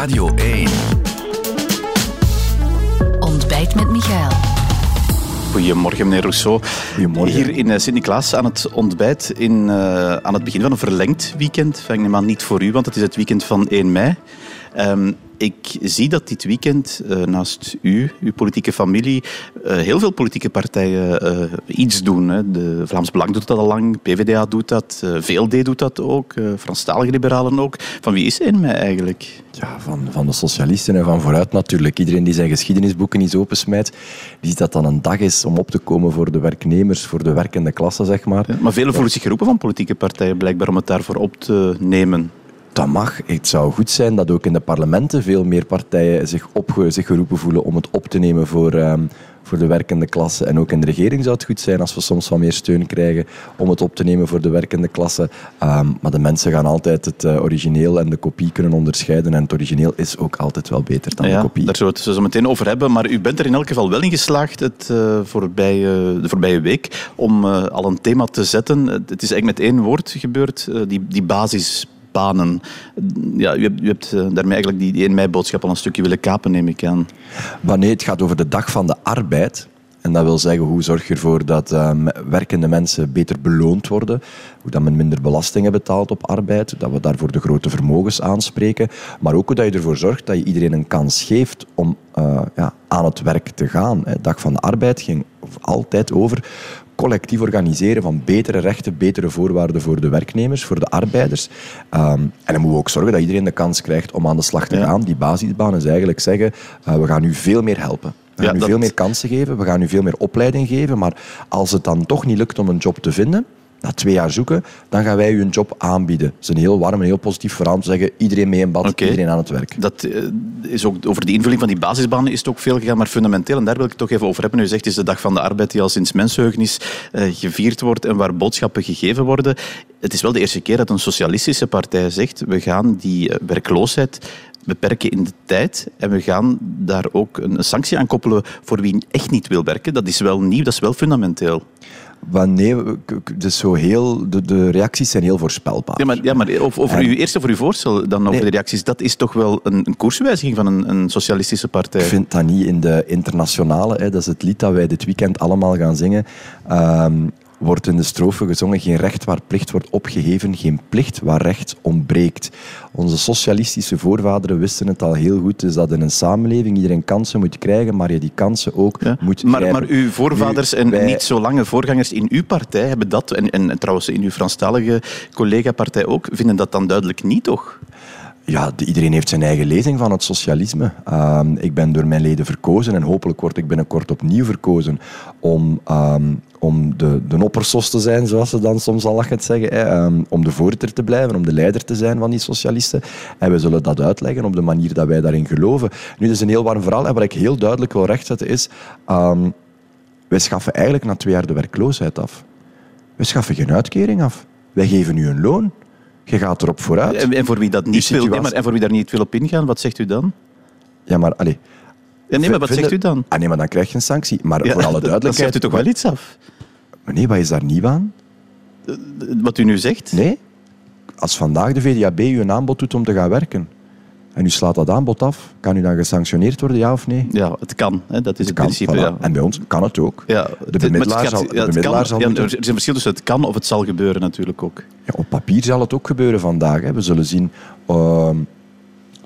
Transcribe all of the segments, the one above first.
Radio 1. Ontbijt met Michael. Goedemorgen, meneer Rousseau. Goedemorgen. Hier in eh, Sint-Niklaas aan het ontbijt in, eh, aan het begin van een verlengd weekend. Ik neem aan niet voor u, want het is het weekend van 1 mei. Ehm, ik zie dat dit weekend eh, naast u, uw politieke familie, eh, heel veel politieke partijen eh, iets doen. Hè. De Vlaams Belang doet dat al lang, PvdA doet dat, VLD doet dat ook, Franstalige liberalen ook. Van wie is 1 mei eigenlijk? Ja, van, van de socialisten en van vooruit natuurlijk. Iedereen die zijn geschiedenisboeken eens opensmijt, die ziet dat dan een dag is om op te komen voor de werknemers, voor de werkende klasse, zeg maar. Ja, maar velen voelen zich geroepen van politieke partijen blijkbaar om het daarvoor op te nemen. Dat mag. Het zou goed zijn dat ook in de parlementen veel meer partijen zich, opge zich geroepen voelen om het op te nemen voor, um, voor de werkende klasse. En ook in de regering zou het goed zijn als we soms wat meer steun krijgen om het op te nemen voor de werkende klasse. Um, maar de mensen gaan altijd het uh, origineel en de kopie kunnen onderscheiden. En het origineel is ook altijd wel beter dan ja, de kopie. Daar zullen we het zo meteen over hebben. Maar u bent er in elk geval wel in geslaagd het, uh, voorbije, de voorbije week om uh, al een thema te zetten. Het is eigenlijk met één woord gebeurd, die, die basis banen. Ja, u hebt, hebt daarmee eigenlijk die, die 1 mei-boodschap al een stukje willen kapen, neem ik aan. Wanneer het gaat over de dag van de arbeid, en dat wil zeggen, hoe zorg je ervoor dat uh, werkende mensen beter beloond worden? Hoe dat men minder belastingen betaalt op arbeid? Dat we daarvoor de grote vermogens aanspreken. Maar ook hoe dat je ervoor zorgt dat je iedereen een kans geeft om uh, ja, aan het werk te gaan. De dag van de arbeid ging altijd over collectief organiseren van betere rechten, betere voorwaarden voor de werknemers, voor de arbeiders. Um, en dan moeten we ook zorgen dat iedereen de kans krijgt om aan de slag te ja. gaan. Die basisbaan is eigenlijk zeggen, uh, we gaan u veel meer helpen. We gaan ja, u veel meer kansen geven, we gaan u veel meer opleiding geven. Maar als het dan toch niet lukt om een job te vinden, na twee jaar zoeken, dan gaan wij u een job aanbieden. Dat is een heel warm en heel positief verhaal om te zeggen, iedereen mee in bad, okay. iedereen aan het werk. Dat uh, is ook, over die invulling van die basisbanen is het ook veel gegaan, maar fundamenteel, en daar wil ik het toch even over hebben. U zegt, het is de dag van de arbeid die al sinds mensenheugenis uh, gevierd wordt en waar boodschappen gegeven worden. Het is wel de eerste keer dat een socialistische partij zegt, we gaan die uh, werkloosheid beperken in de tijd. En we gaan daar ook een sanctie aan koppelen voor wie echt niet wil werken. Dat is wel nieuw, dat is wel fundamenteel. Nee, dus zo heel, de, de reacties zijn heel voorspelbaar. Ja, maar, ja, maar over, over en, uw, eerst over uw voorstel, dan over nee, de reacties. Dat is toch wel een, een koerswijziging van een, een, socialistische partij? Ik vind dat niet in de internationale. Hè, dat is het lied dat wij dit weekend allemaal gaan zingen. Um, wordt in de strofe gezongen geen recht waar plicht wordt opgeheven, geen plicht waar recht ontbreekt. Onze socialistische voorvaderen wisten het al heel goed, dus dat in een samenleving iedereen kansen moet krijgen, maar je die kansen ook ja. moet maar, krijgen. maar uw voorvaders en wij... niet zo lange voorgangers in uw partij hebben dat, en, en, en trouwens in uw Franstalige collega-partij ook, vinden dat dan duidelijk niet, toch? Ja, iedereen heeft zijn eigen lezing van het socialisme. Uh, ik ben door mijn leden verkozen en hopelijk word ik binnenkort opnieuw verkozen om, um, om de, de oppersos te zijn, zoals ze dan soms al lachend zeggen. Um, om de voorzitter te blijven, om de leider te zijn van die socialisten. En we zullen dat uitleggen op de manier dat wij daarin geloven. Nu, dat is een heel warm verhaal. En wat ik heel duidelijk wil rechtzetten is... Wij schaffen eigenlijk na twee jaar de werkloosheid af. We schaffen geen uitkering af. Wij geven u een loon. Je gaat erop vooruit. En, en voor wie dat niet wil, nee, maar, en voor wie daar niet wil op ingaan, wat zegt u dan? Ja, maar allee. Ja, nee, maar wat zegt u dan? Ah, nee, maar dan krijg je een sanctie. Maar ja, voor alle duidelijkheid... Dan zegt u toch wel iets af? Maar nee, wat is daar niet aan? Wat u nu zegt? Nee. Als vandaag de VDAB u een aanbod doet om te gaan werken, en u slaat dat aanbod af, kan u dan gesanctioneerd worden, ja of nee? Ja, het kan. Hè. Dat is het, kan, principe. Voilà. Ja. En bij ons kan het ook. Ja, de bemiddelaar zal, de ja, bemiddelaar zal ja, moeten... Er is een verschil tussen het kan of het zal gebeuren natuurlijk ook. Ja, op papier zal het ook gebeuren vandaag. Hè. We zullen zien... Uh,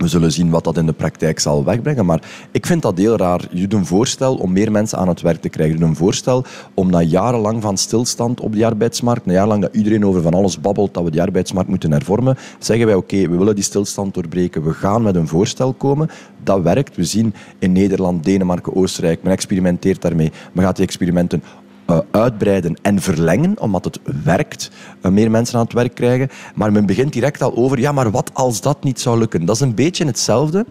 we zullen zien wat dat in de praktijk zal wegbrengen. Maar ik vind dat heel raar. Je doet een voorstel om meer mensen aan het werk te krijgen. Je doet een voorstel om na jarenlang van stilstand op die arbeidsmarkt, na jarenlang dat iedereen over van alles babbelt, dat we die arbeidsmarkt moeten hervormen, zeggen wij oké, we willen die stilstand doorbreken. We gaan met een voorstel komen. Dat werkt. We zien in Nederland, Denemarken, Oostenrijk, men experimenteert daarmee. Men gaat die experimenten uh, uitbreiden en verlengen, omdat het werkt, uh, meer mensen aan het werk krijgen. Maar men begint direct al over, ja, maar wat als dat niet zou lukken? Dat is een beetje hetzelfde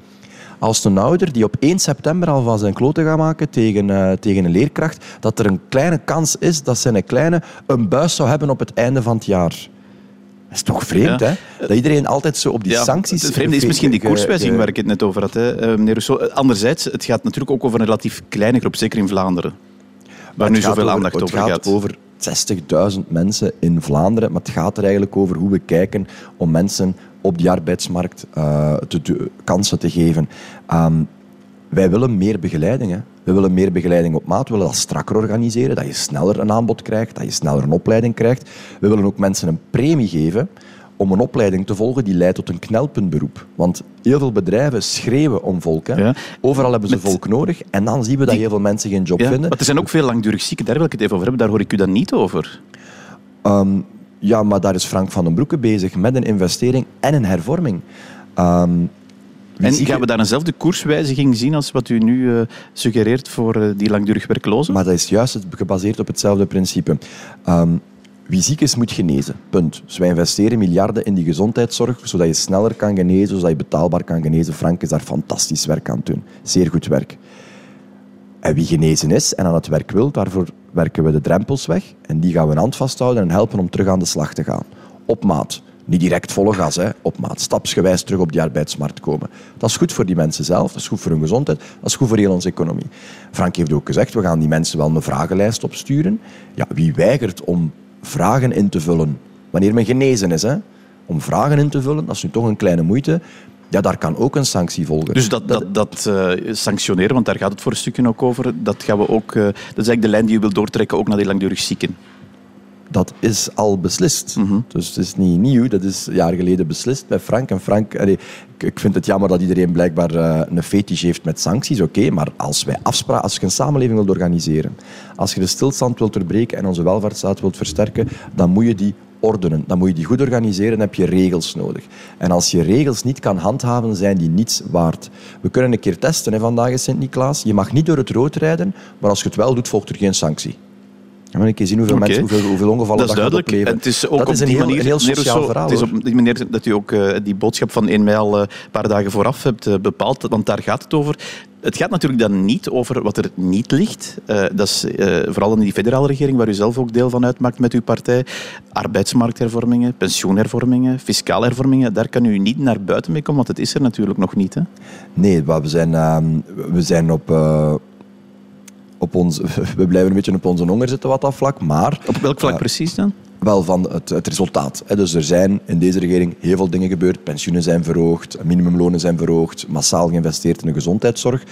als een ouder die op 1 september al van zijn kloten gaat maken tegen, uh, tegen een leerkracht, dat er een kleine kans is dat zijn kleine een buis zou hebben op het einde van het jaar. Dat is toch vreemd, ja. hè? Dat iedereen altijd zo op die ja, sancties... Het vreemde is misschien die koerswijziging waar ik het net over had, hè, meneer Rousseau. Anderzijds, het gaat natuurlijk ook over een relatief kleine groep, zeker in Vlaanderen waar nu zoveel over, aandacht het over gaat. gaat. over 60.000 mensen in Vlaanderen, maar het gaat er eigenlijk over hoe we kijken om mensen op die arbeidsmarkt uh, te, te, kansen te geven. Um, wij willen meer begeleiding. Hè. We willen meer begeleiding op maat. We willen dat strakker organiseren, dat je sneller een aanbod krijgt, dat je sneller een opleiding krijgt. We willen ook mensen een premie geven om een opleiding te volgen die leidt tot een knelpuntberoep. Want heel veel bedrijven schreeuwen om volk. Hè. Ja. Overal hebben ze volk nodig. En dan zien we dat heel veel mensen geen job vinden. Maar er zijn ook veel langdurig zieken, daar wil ik het even over hebben. Daar hoor ik u dan niet over. Um, ja, maar daar is Frank van den Broeke bezig met een investering en een hervorming. Um, en gaan we daar eenzelfde koerswijziging zien als wat u nu uh, suggereert voor uh, die langdurig werklozen? Maar dat is juist gebaseerd op hetzelfde principe. Um, wie ziek is, moet genezen. Punt. Dus wij investeren miljarden in die gezondheidszorg, zodat je sneller kan genezen, zodat je betaalbaar kan genezen. Frank is daar fantastisch werk aan het doen. Zeer goed werk. En wie genezen is en aan het werk wil, daarvoor werken we de drempels weg. En die gaan we een hand vasthouden en helpen om terug aan de slag te gaan. Op maat. Niet direct volle gas, hè. op maat. Stapsgewijs terug op die arbeidsmarkt komen. Dat is goed voor die mensen zelf, dat is goed voor hun gezondheid, dat is goed voor heel onze economie. Frank heeft ook gezegd, we gaan die mensen wel een vragenlijst opsturen. Ja, wie weigert om vragen in te vullen. Wanneer men genezen is, hè, om vragen in te vullen, dat is nu toch een kleine moeite, ja, daar kan ook een sanctie volgen. Dus dat, dat, dat uh, sanctioneren, want daar gaat het voor een stukje ook over, dat, gaan we ook, uh, dat is eigenlijk de lijn die je wilt doortrekken ook naar die langdurig zieken dat is al beslist. Mhm. Dus het is niet nieuw, dat is een jaar geleden beslist bij Frank. En Frank, allee, ik vind het jammer dat iedereen blijkbaar uh, een fetish heeft met sancties, oké, maar als, wij afspraken, als je een samenleving wilt organiseren, als je de stilstand wilt doorbreken en onze welvaartsstaat wilt versterken, dan moet je die ordenen. Dan moet je die goed organiseren, dan heb je regels nodig. En als je regels niet kan handhaven, zijn die niets waard. We kunnen een keer testen, hè, vandaag is Sint-Niklaas. Je mag niet door het rood rijden, maar als je het wel doet, volgt er geen sanctie. Ja, maar een zien hoeveel, mensen, hoeveel, hoeveel ongevallen dat, dat duidelijk. En het is ook dat is een, heel, manier, een heel sociaal verhaal. Het is op die manier dat u ook uh, die boodschap van 1 mei al een paar dagen vooraf hebt uh, bepaald, want daar gaat het over. Het gaat natuurlijk dan niet over wat er niet ligt. Uh, dat is vooral in die federale regering, waar u zelf ook deel van uitmaakt met uw partij. Arbeidsmarkthervormingen, pensioenhervormingen, fiscale hervormingen. Daar kan u niet naar buiten mee komen, want het is er natuurlijk nog niet. Hè? Nee, we zijn, ehm, we zijn op op ons, we blijven een beetje op onze honger zitten wat dat vlak. Maar, op welk vlak eh, precies dan? Wel van het, het resultaat. Dus er zijn in deze regering heel veel dingen gebeurd. Pensioenen zijn verhoogd, minimumlonen zijn verhoogd, massaal geïnvesteerd in de gezondheidszorg.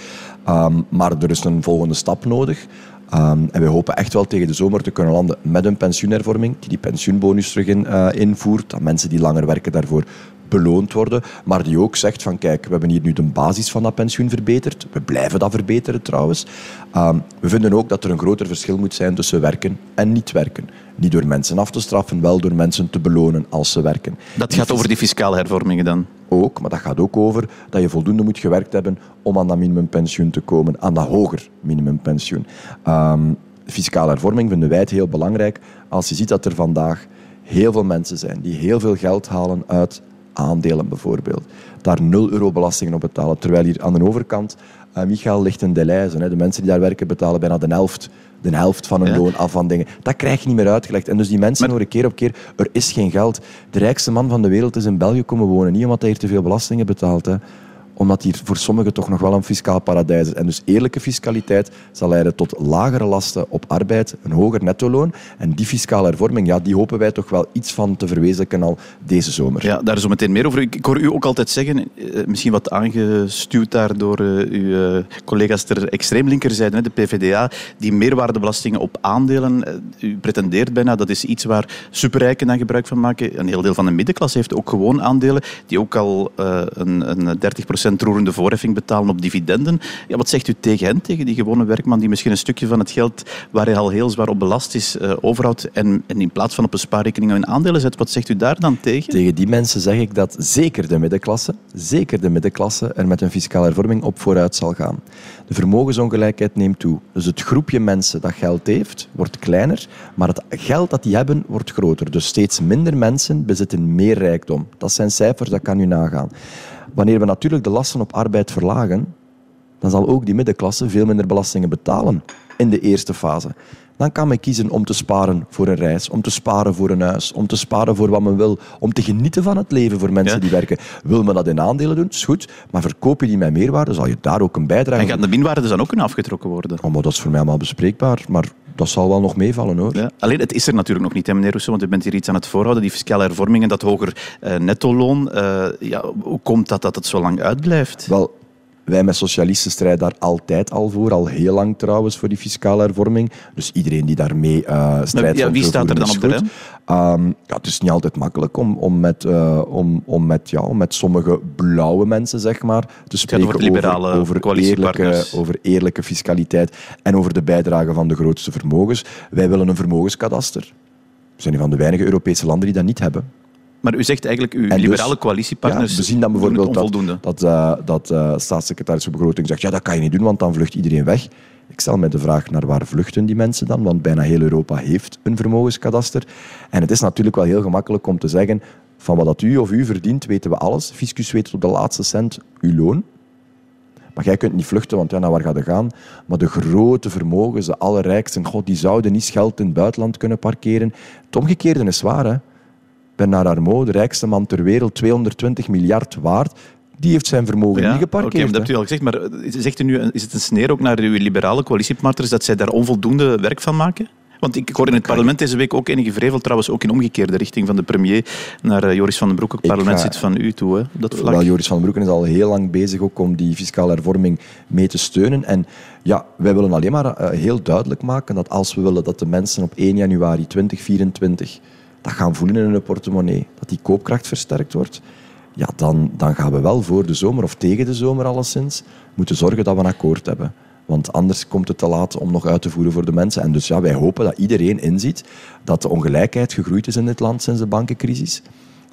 Ehm, maar er is een volgende stap nodig. Ehm, en we hopen echt wel tegen de zomer te kunnen landen met een pensioenhervorming die die pensioenbonus terug in, uh, invoert. Dat mensen die langer werken daarvoor beloond worden, maar die ook zegt van kijk, we hebben hier nu de basis van dat pensioen verbeterd. We blijven dat verbeteren trouwens. Ehm, we vinden ook dat er een groter verschil moet zijn tussen werken en niet werken. Niet door mensen af te straffen, wel door mensen te belonen als ze werken. Dat gaat over die fiscale hervormingen dan? Ook, maar dat gaat ook over dat je voldoende moet gewerkt hebben om aan dat minimumpensioen te komen, aan dat hoger minimumpensioen. Um, fiscale hervorming vinden wij het heel belangrijk als je ziet dat er vandaag heel veel mensen zijn die heel veel geld halen uit aandelen bijvoorbeeld. Daar 0 euro belastingen op betalen. Terwijl hier aan de overkant, uh, Michael ligt een Deleuze. De mensen die daar werken betalen bijna de helft, de helft van hun loon af van dingen. Dat krijg je niet meer uitgelegd. En dus die mensen horen keer op keer, er is geen geld. De rijkste man van de wereld is in België komen wonen. Niet omdat hij hier te veel belastingen betaalt. Hè omdat hier voor sommigen toch nog wel een fiscaal paradijs is. En dus eerlijke fiscaliteit zal leiden tot lagere lasten op arbeid, een hoger nettoloon. En die fiscale hervorming, ja, die hopen wij toch wel iets van te verwezenlijken al deze zomer. Ja, daar zo meteen meer over. Ik hoor u ook altijd zeggen, eh, misschien wat aangestuurd daar door uh, uw uh, collega's ter extreem linkerzijde, de PvdA, die meerwaardebelastingen op aandelen. U pretendeert bijna, dat is iets waar superrijken dan gebruik van maken. Een heel deel van de middenklasse heeft ook gewoon aandelen, die ook al een, een 30% roerende voorheffing betalen op dividenden. Ja, wat zegt u tegen hen, tegen die gewone werkman die misschien een stukje van het geld waar hij al heel zwaar op belast is, uh, overhoudt en, en, in plaats van op een spaarrekening in aandelen zet? Wat zegt u daar dan tegen? Tegen die mensen zeg ik dat zeker de middenklasse, zeker de middenklasse er met een fiscale hervorming op vooruit zal gaan. De vermogensongelijkheid neemt toe. Dus het groepje mensen dat geld heeft, wordt kleiner, maar het geld dat die hebben, wordt groter. Dus steeds minder mensen bezitten meer rijkdom. Dat zijn cijfers, dat kan u nagaan. Wanneer we natuurlijk de lasten op arbeid verlagen, dan zal ook die middenklasse veel minder belastingen betalen in de eerste fase. Dan kan men kiezen om te sparen voor een reis, om te sparen voor een huis, om te sparen voor wat men wil, om te genieten van het leven voor mensen die werken. Wil men dat in aandelen doen, is goed, maar verkoop je die met meerwaarde, zal je daar ook een bijdrage En gaat de minwaarde dan ook kunnen afgetrokken worden? Oh, maar dat is voor mij allemaal bespreekbaar, maar dat zal wel nog meevallen hoor. Ja. Alleen, het is er natuurlijk nog niet, hè, meneer Rousseau, want u bent hier iets aan het voorhouden. Die fiscale hervormingen, dat hoger uh, nettoloon. Uh, ja, hoe komt dat dat het zo lang uitblijft? Wel, wij met socialisten strijden daar altijd al voor, al heel lang trouwens, voor die fiscale hervorming. Dus iedereen die daarmee uh, strijdt... Ja, wie staat er dan op de rem? Um, ja, het is niet altijd makkelijk om, om, met, uh, om, om, met, ja, om met sommige blauwe mensen zeg maar, te spreken over, liberale over, over, eerlijke, over eerlijke fiscaliteit en over de bijdrage van de grootste vermogens. Wij willen een vermogenskadaster. We zijn een van de weinige Europese landen die dat niet hebben. Maar u zegt eigenlijk, uw liberale dus, coalitiepartners ja, we zien dan bijvoorbeeld dat, dat, uh, dat uh, staatssecretaris voor begroting zegt ja, dat kan je niet doen, want dan vlucht iedereen weg. Ik stel mij de vraag naar waar vluchten die mensen dan, want bijna heel Europa heeft een vermogenskadaster. En het is natuurlijk wel heel gemakkelijk om te zeggen, van wat dat u of u verdient, weten we alles. Fiscus weet tot de laatste cent uw loon. Maar jij kunt niet vluchten, want ja, naar waar gaat je gaan? Maar de grote vermogens, de allerrijksten, god, die zouden niet geld in het buitenland kunnen parkeren. Het omgekeerde is waar, hè. Bernard Arnault, de rijkste man ter wereld, 220 miljard waard. Die heeft zijn vermogen niet geparkeerd. Okay, dat hebt u al gezegd, maar zegt u nu, is het een sneer ook naar uw liberale coalitiepartners dat zij daar onvoldoende werk van maken? Want ik hoor in het parlement deze week ook enige vrevel, trouwens ook in omgekeerde richting van de premier naar eh, Joris van den Broek. Het parlement zit van u toe, hè, dat vlak. Wel, Joris van den Broek is al heel lang bezig ook om die fiscale hervorming mee te steunen. En ja, wij willen alleen maar heel duidelijk maken dat als we willen dat de mensen op 1 januari 2024 dat gaan voelen in hun portemonnee, dat die koopkracht versterkt wordt, ja, dan, dan gaan we wel voor de zomer of tegen de zomer alleszins moeten zorgen dat we een akkoord hebben. Want anders komt het te laat om nog uit te voeren voor de mensen. En dus ja, wij hopen dat iedereen inziet dat de ongelijkheid gegroeid is in dit land sinds de bankencrisis.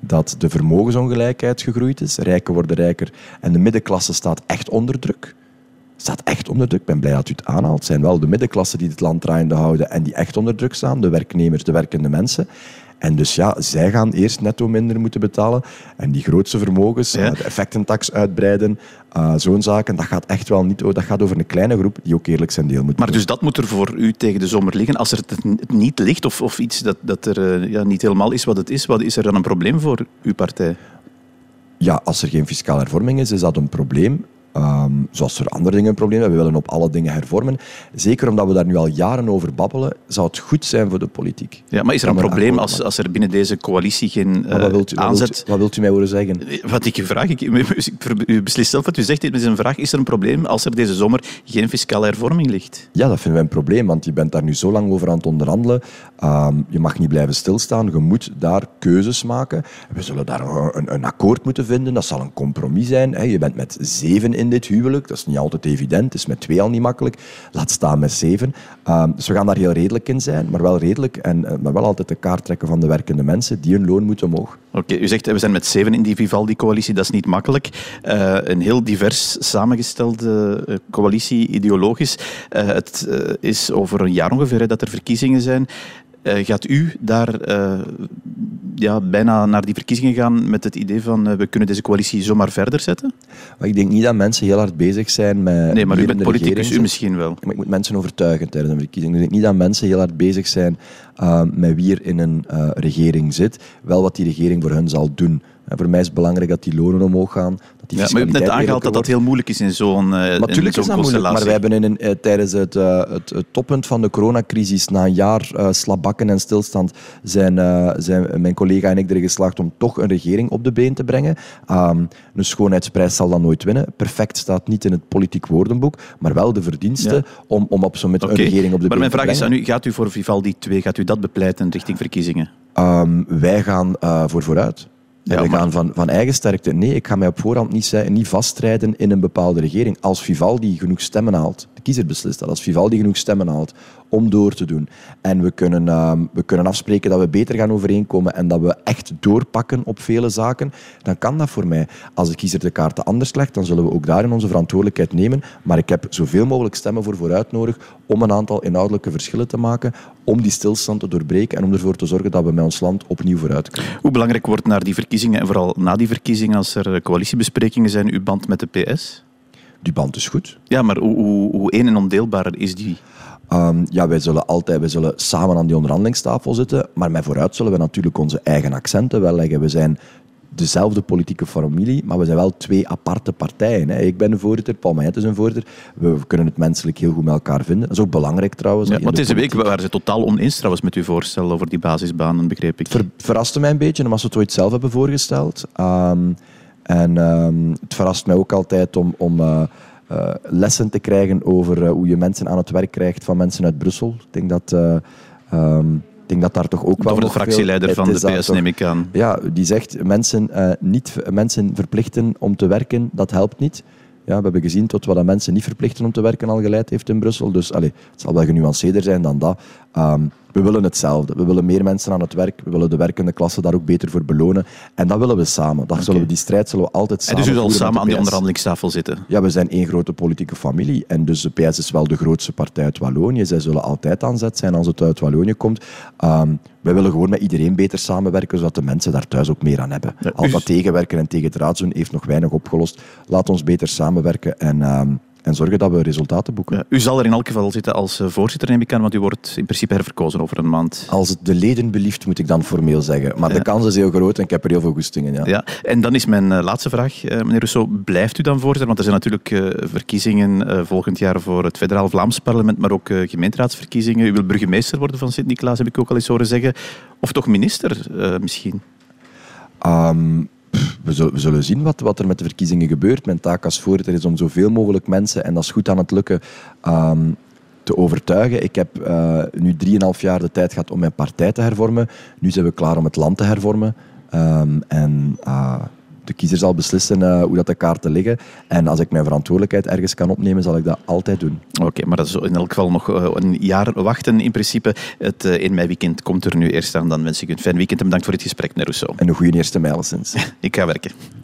Dat de vermogensongelijkheid gegroeid is. Rijken worden rijker. En de middenklasse staat echt onder druk. Staat echt onder druk. Ik ben blij dat u het aanhaalt. Het zijn wel de middenklasse die het land draaiende houden en die echt onder druk staan. De werknemers, de werkende mensen. En dus ja, zij gaan eerst netto minder moeten betalen. En die grootste vermogens, ja. de effectentax uitbreiden, uh, zo'n zaken, dat gaat echt wel niet... Dat gaat over een kleine groep die ook eerlijk zijn deel moet Maar dus dat moet er voor u tegen de zomer liggen. Als er het niet ligt of, of iets dat, dat er uh, ja, niet helemaal is wat het is, wat is er dan een probleem voor uw partij? Ja, als er geen fiscale hervorming is, is dat een probleem. Um, zoals er andere dingen een probleem hebben. We willen op alle dingen hervormen. Zeker omdat we daar nu al jaren over babbelen, zou het goed zijn voor de politiek. Ja, maar is er een probleem als, als er binnen deze coalitie geen uh, wat wilt u, aanzet... Wat wilt, u, wat wilt u mij horen zeggen? Wat ik vraag, ik, u beslist zelf wat u zegt. Dit is een vraag. Is er een probleem als er deze zomer geen fiscale hervorming ligt? Ja, dat vinden wij een probleem, want je bent daar nu zo lang over aan het onderhandelen. Um, je mag niet blijven stilstaan. Je moet daar keuzes maken. We zullen daar een, een akkoord moeten vinden. Dat zal een compromis zijn. Je bent met zeven in dit huwelijk. Dat is niet altijd evident. Is met twee al niet makkelijk. Laat staan met zeven. Dus we gaan daar heel redelijk in zijn, maar wel redelijk en uh, maar wel altijd de kaart trekken van de werkende mensen die hun loon moeten omhoog. Oké, u zegt we zijn met zeven in die Vivaldi-coalitie. Dat is niet makkelijk. Uh, een heel divers samengestelde coalitie, ideologisch. het is over een jaar ongeveer dat er verkiezingen zijn. Gaat u daar ja, bijna naar die verkiezingen gaan met het idee van uh, we kunnen deze coalitie zomaar verder zetten? Maar ik denk niet dat mensen heel hard bezig zijn met... Nee, maar u bent politicus, u misschien wel. Maar ik moet mensen overtuigen tijdens een verkiezing. Ik denk niet dat mensen heel hard bezig zijn met wie er in een regering zit. Wel wat die regering voor hen zal doen. En voor mij is het belangrijk dat die lonen omhoog gaan. Dat die ja, maar je hebt net aangehaald dat dat heel moeilijk is in zo'n uh, Natuurlijk zo is dat moeilijk, maar wij hebben in een, uh, tijdens het, uh, het, het, toppunt van de coronacrisis, na een jaar slabakken en stilstand, zijn, zijn mijn collega en ik erin geslaagd om toch een regering op de been te brengen. Um, een schoonheidsprijs zal dan nooit winnen. Perfect staat niet in het politiek woordenboek, maar wel de verdiensten ja. om, om op zo'n okay. een regering op de maar been te brengen. Maar mijn vraag is aan u, gaat u voor Vivaldi 2, gaat u dat bepleiten richting verkiezingen? Um, wij gaan voor vooruit. Ja, we gaan van, van eigen sterkte. Nee, ik ga mij op voorhand niet, niet vastrijden in een bepaalde regering. Als Vivaldi genoeg stemmen haalt, de kiezer beslist dat, als Vivaldi genoeg stemmen haalt om door te doen. En we kunnen, uh, we kunnen afspreken dat we beter gaan overeenkomen en dat we echt doorpakken op vele zaken, dan kan dat voor mij. Als de kiezer de kaarten anders legt, dan zullen we ook daarin onze verantwoordelijkheid nemen. Maar ik heb zoveel mogelijk stemmen voor vooruit nodig om een aantal inhoudelijke verschillen te maken, om die stilstand te doorbreken en om ervoor te zorgen dat we met ons land opnieuw vooruit kunnen. Hoe belangrijk wordt naar die verkiezingen en vooral na die verkiezingen, als er coalitiebesprekingen zijn, uw band met de PS? Die band is goed. Ja, maar hoe, hoe, hoe één en ondeelbaar is die? Um, ja, wij zullen altijd wij zullen samen aan die onderhandelingstafel zitten, maar met vooruit zullen we natuurlijk onze eigen accenten wel leggen. We zijn dezelfde politieke familie, maar we zijn wel twee aparte partijen. Hè. Ik ben een voorzitter, Paul Meijert is een voorzitter. We kunnen het menselijk heel goed met elkaar vinden. Dat is ook belangrijk trouwens. Ja, de deze week waren ze totaal oneens trouwens met uw voorstel over die basisbanen, begreep ik. ver, verraste mij een beetje, omdat ze het ooit zelf hebben voorgesteld. Ehm, en ehm, het verrast mij ook altijd om, om eh, eh, lessen te krijgen over eh, hoe je mensen aan het werk krijgt van mensen uit Brussel. Ik denk dat, eh, ehm, ik denk dat daar toch ook wel Over de fractieleider van de PS, neem ik aan. Ja, die zegt mensen, niet, mensen verplichten om te werken, dat helpt niet. Ja, we hebben gezien tot wat dat mensen niet verplichten om te werken al geleid heeft in Brussel. Dus allee, het zal wel genuanceerder zijn dan dat. Ehm, we willen hetzelfde. We willen meer mensen aan het werk. We willen de werkende klasse daar ook beter voor belonen. En dat willen we samen. Dat zullen we, die strijd zullen we altijd En samen dus u zal samen aan die onderhandelingstafel zitten. Ja, we zijn één grote politieke familie. En dus de PS is wel de grootste partij uit Wallonië. Zij zullen altijd aan zet zijn als het uit Wallonië komt. Ehm, wij willen gewoon met iedereen beter samenwerken, zodat de mensen daar thuis ook meer aan hebben. Ja, Al dat tegenwerken en tegen het raad doen heeft nog weinig opgelost. Laat ons beter samenwerken en, ehm, en zorgen dat we resultaten boeken. Ja, u zal er in elk geval zitten als eh, voorzitter, neem ik aan, want u wordt in principe herverkozen over een maand. Als het de leden belieft, moet ik dan formeel zeggen. Maar Ja. de kans is heel groot en ik heb er heel veel goestingen. Ja. Ja, en dan is mijn eh, laatste vraag, eh, meneer Rousseau. Blijft u dan voorzitter? Want er zijn natuurlijk verkiezingen volgend jaar voor het federaal Vlaams parlement, maar ook gemeenteraadsverkiezingen. U wil burgemeester worden van Sint-Niklaas, heb ik ook al eens horen zeggen. Of toch minister misschien? Ehm, we, zullen, zien wat, wat er met de verkiezingen gebeurt. Mijn taak als voorzitter is om zoveel mogelijk mensen, en dat is goed aan het lukken, ehm, te overtuigen. Ik heb eh, nu drieënhalf jaar de tijd gehad om mijn partij te hervormen. Nu zijn we klaar om het land te hervormen. Ehm, en ah, de kiezer zal beslissen eh, hoe dat de kaarten liggen. En als ik mijn verantwoordelijkheid ergens kan opnemen, zal ik dat altijd doen. Oké, maar dat is in elk geval nog eh, een jaar wachten in principe. Het eh 1 mei weekend komt er nu eerst aan. Dan wens ik u een fijn weekend en bedankt voor dit gesprek, meneer Rousseau. En een goede eerste mijl sinds. Ik ga werken.